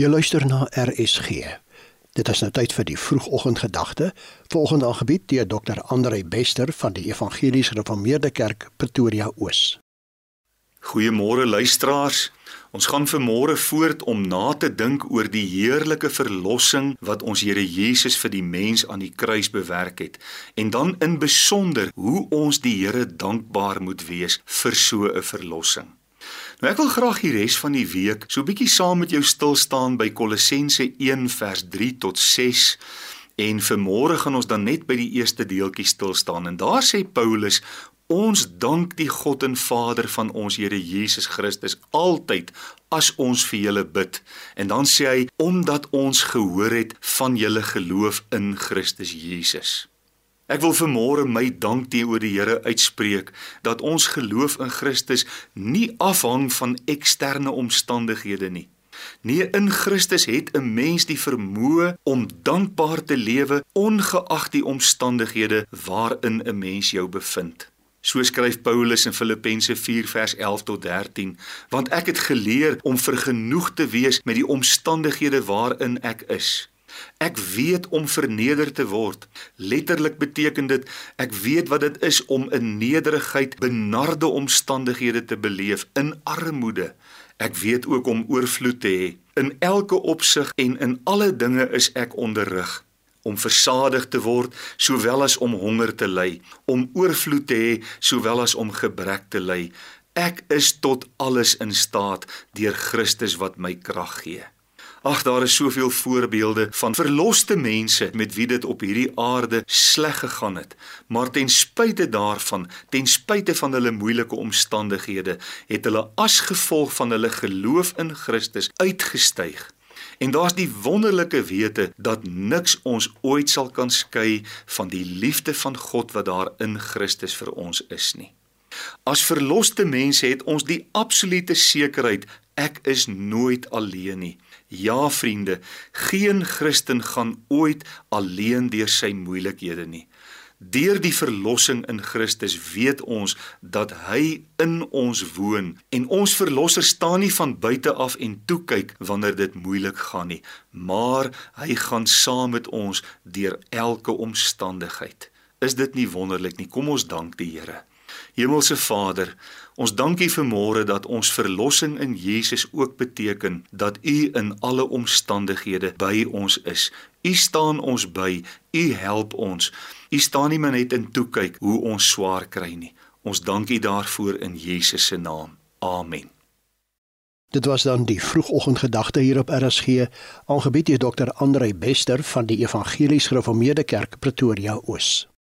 Jy luister na RSG. Dit is nou tyd vir die vroegoggendgedagte, volgende aangebied deur Dr. Andre Bester van die Evangeliese Gereformeerde Kerk Pretoria Oos. Goeiemôre luisteraars. Ons gaan vanmôre voort om na te dink oor die heerlike verlossing wat ons Here Jesus vir die mens aan die kruis bewerk het en dan in besonder hoe ons die Here dankbaar moet wees vir so 'n verlossing. Nou ek wil graag die res van die week so 'n bietjie saam met jou stil staan by Kolossense 1 vers 3 tot 6 en vanmôre gaan ons dan net by die eerste deeltjie stil staan. En daar sê Paulus ons dank die God en Vader van ons Here Jesus Christus altyd as ons vir julle bid. En dan sê hy omdat ons gehoor het van julle geloof in Christus Jesus Ek wil vanmôre my dank teenoor die Here uitspreek dat ons geloof in Christus nie afhang van eksterne omstandighede nie. Nee, in Christus het 'n mens die vermoë om dankbaar te lewe ongeag die omstandighede waarin 'n mens jou bevind. So skryf Paulus in Filippense 4 vers 11 tot 13, want ek het geleer om vergenoeg te wees met die omstandighede waarin ek is Ek weet om verneder te word. Letterlik beteken dit ek weet wat dit is om in nederigheid benarde omstandighede te beleef in armoede. Ek weet ook om oorvloed te hê. In elke opsig en in alle dinge is ek onderrig om versadig te word sowel as om honger te ly, om oorvloed te hê sowel as om gebrek te ly. Ek is tot alles in staat deur Christus wat my krag gee. Ag daar is soveel voorbeelde van verloste mense met wie dit op hierdie aarde sleg gegaan het, maar ten spyte daarvan, ten spyte van hulle moeilike omstandighede, het hulle as gevolg van hulle geloof in Christus uitgestyg. En daar's die wonderlike wete dat niks ons ooit sal kan skei van die liefde van God wat daar in Christus vir ons is nie. As verloste mense het ons die absolute sekerheid ek is nooit alleen nie. Ja vriende, geen Christen gaan ooit alleen deur sy moeilikhede nie. Deur die verlossing in Christus weet ons dat hy in ons woon en ons verlosser staan nie van buite af en toe kyk wanneer dit moeilik gaan nie, maar hy gaan saam met ons deur elke omstandigheid. Is dit nie wonderlik nie? Kom ons dank die Here. Hemelse Vader, ons dankie vir môre dat ons verlossing in Jesus ook beteken dat U in alle omstandighede by ons is. U staan ons by, U help ons. U staan nie net in toe kyk hoe ons swaar kry nie. Ons dankie daarvoor in Jesus se naam. Amen. Dit was dan die vroegoggendgedagte hier op RSG, aangebied deur Dr. Andre Bester van die Evangelies Gereformeerde Kerk Pretoria Oos.